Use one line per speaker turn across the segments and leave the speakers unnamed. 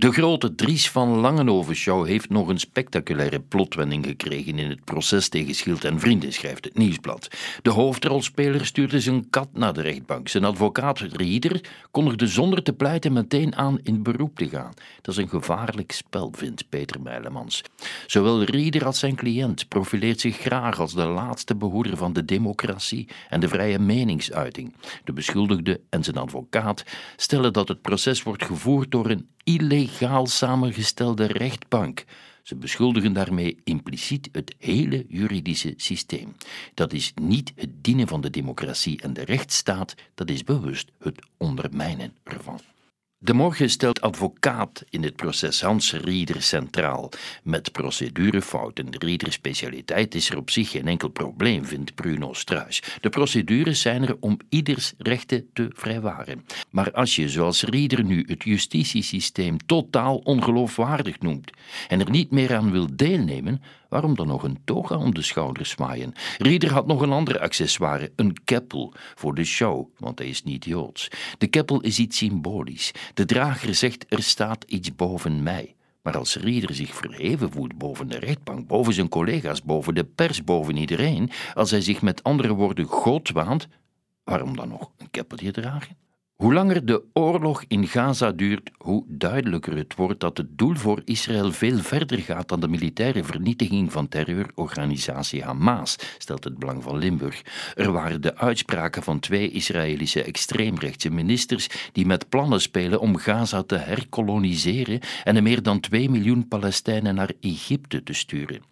De grote Dries van Langenhoven-show heeft nog een spectaculaire plotwending gekregen in het proces tegen Schild en Vrienden, schrijft het Nieuwsblad. De hoofdrolspeler stuurde zijn kat naar de rechtbank. Zijn advocaat Rieder kondigde zonder te pleiten meteen aan in beroep te gaan. Dat is een gevaarlijk spel, vindt Peter Meilemans. Zowel Rieder als zijn cliënt profileert zich graag als de laatste behoeder van de democratie en de vrije meningsuiting. De beschuldigde en zijn advocaat stellen dat het proces wordt gevoerd door een illegaal samengestelde rechtbank. Ze beschuldigen daarmee impliciet het hele juridische systeem. Dat is niet het dienen van de democratie en de rechtsstaat, dat is bewust het ondermijnen ervan. De morgen stelt advocaat in het proces Hans Rieder centraal. Met procedurefouten. De Rieder specialiteit is er op zich geen enkel probleem, vindt Bruno Struis. De procedures zijn er om ieders rechten te vrijwaren. Maar als je, zoals Rieder nu, het justitiesysteem totaal ongeloofwaardig noemt en er niet meer aan wil deelnemen, Waarom dan nog een toga om de schouders zwaaien? Rieder had nog een ander accessoire, een keppel, voor de show, want hij is niet Joods. De keppel is iets symbolisch. De drager zegt, er staat iets boven mij. Maar als Rieder zich verheven voelt boven de rechtbank, boven zijn collega's, boven de pers, boven iedereen, als hij zich met andere woorden God waant, waarom dan nog een keppelje dragen? Hoe langer de oorlog in Gaza duurt, hoe duidelijker het wordt dat het doel voor Israël veel verder gaat dan de militaire vernietiging van terreurorganisatie Hamas, stelt het Belang van Limburg. Er waren de uitspraken van twee Israëlische extreemrechtse ministers die met plannen spelen om Gaza te herkoloniseren en er meer dan 2 miljoen Palestijnen naar Egypte te sturen.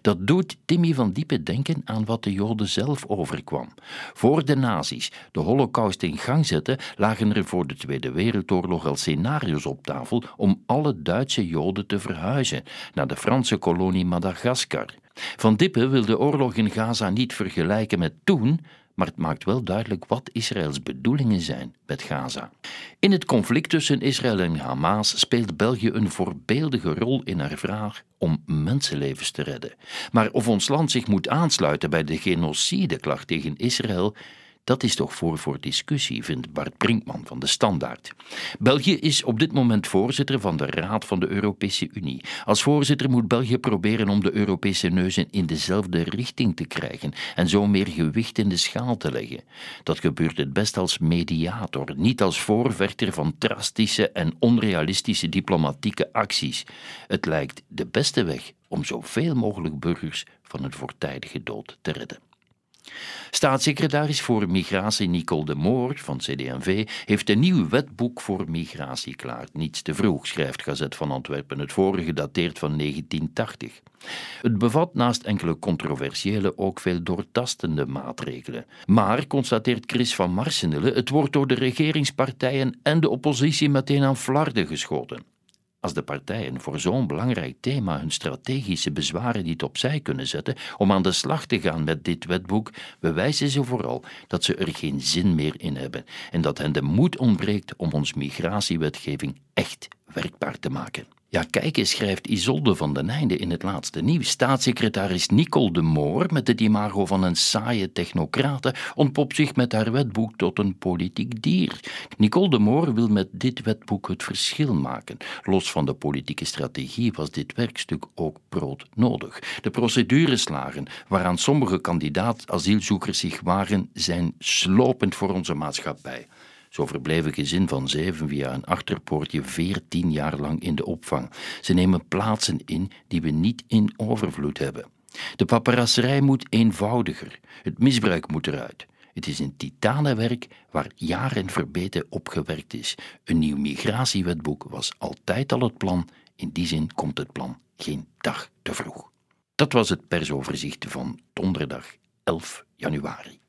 Dat doet Timmy van Diepe denken aan wat de Joden zelf overkwam. Voor de nazi's de holocaust in gang zetten, lagen er voor de Tweede Wereldoorlog al scenario's op tafel om alle Duitse Joden te verhuizen naar de Franse kolonie Madagaskar. Van Dippe wil de oorlog in Gaza niet vergelijken met toen, maar het maakt wel duidelijk wat Israëls bedoelingen zijn met Gaza. In het conflict tussen Israël en Hamas speelt België een voorbeeldige rol in haar vraag om mensenlevens te redden. Maar of ons land zich moet aansluiten bij de genocideklacht tegen Israël, dat is toch voor voor discussie, vindt Bart Brinkman van de Standaard. België is op dit moment voorzitter van de Raad van de Europese Unie. Als voorzitter moet België proberen om de Europese neuzen in dezelfde richting te krijgen en zo meer gewicht in de schaal te leggen. Dat gebeurt het best als mediator, niet als voorvechter van drastische en onrealistische diplomatieke acties. Het lijkt de beste weg om zoveel mogelijk burgers van een voortijdige dood te redden. Staatssecretaris voor Migratie Nicole de Moor van CD&V heeft een nieuw wetboek voor migratie klaar. Niets te vroeg, schrijft Gazet van Antwerpen. Het vorige dateert van 1980. Het bevat naast enkele controversiële ook veel doortastende maatregelen. Maar, constateert Chris van Marsenille, het wordt door de regeringspartijen en de oppositie meteen aan flarden geschoten. Als de partijen voor zo'n belangrijk thema hun strategische bezwaren niet opzij kunnen zetten om aan de slag te gaan met dit wetboek, bewijzen ze vooral dat ze er geen zin meer in hebben en dat hen de moed ontbreekt om ons migratiewetgeving echt werkbaar te maken. Ja, kijk eens, schrijft Isolde van den Einde in het laatste nieuws. Staatssecretaris Nicole de Moor, met het imago van een saaie technocrate, ontpopt zich met haar wetboek tot een politiek dier. Nicole de Moor wil met dit wetboek het verschil maken. Los van de politieke strategie was dit werkstuk ook broodnodig. De procedureslagen waaraan sommige kandidaat-asielzoekers zich waren, zijn slopend voor onze maatschappij. Zo verbleef een gezin van zeven via een achterpoortje veertien jaar lang in de opvang. Ze nemen plaatsen in die we niet in overvloed hebben. De paparasserij moet eenvoudiger. Het misbruik moet eruit. Het is een titanenwerk waar jaren verbeten opgewerkt is. Een nieuw migratiewetboek was altijd al het plan. In die zin komt het plan geen dag te vroeg. Dat was het persoverzicht van donderdag 11 januari.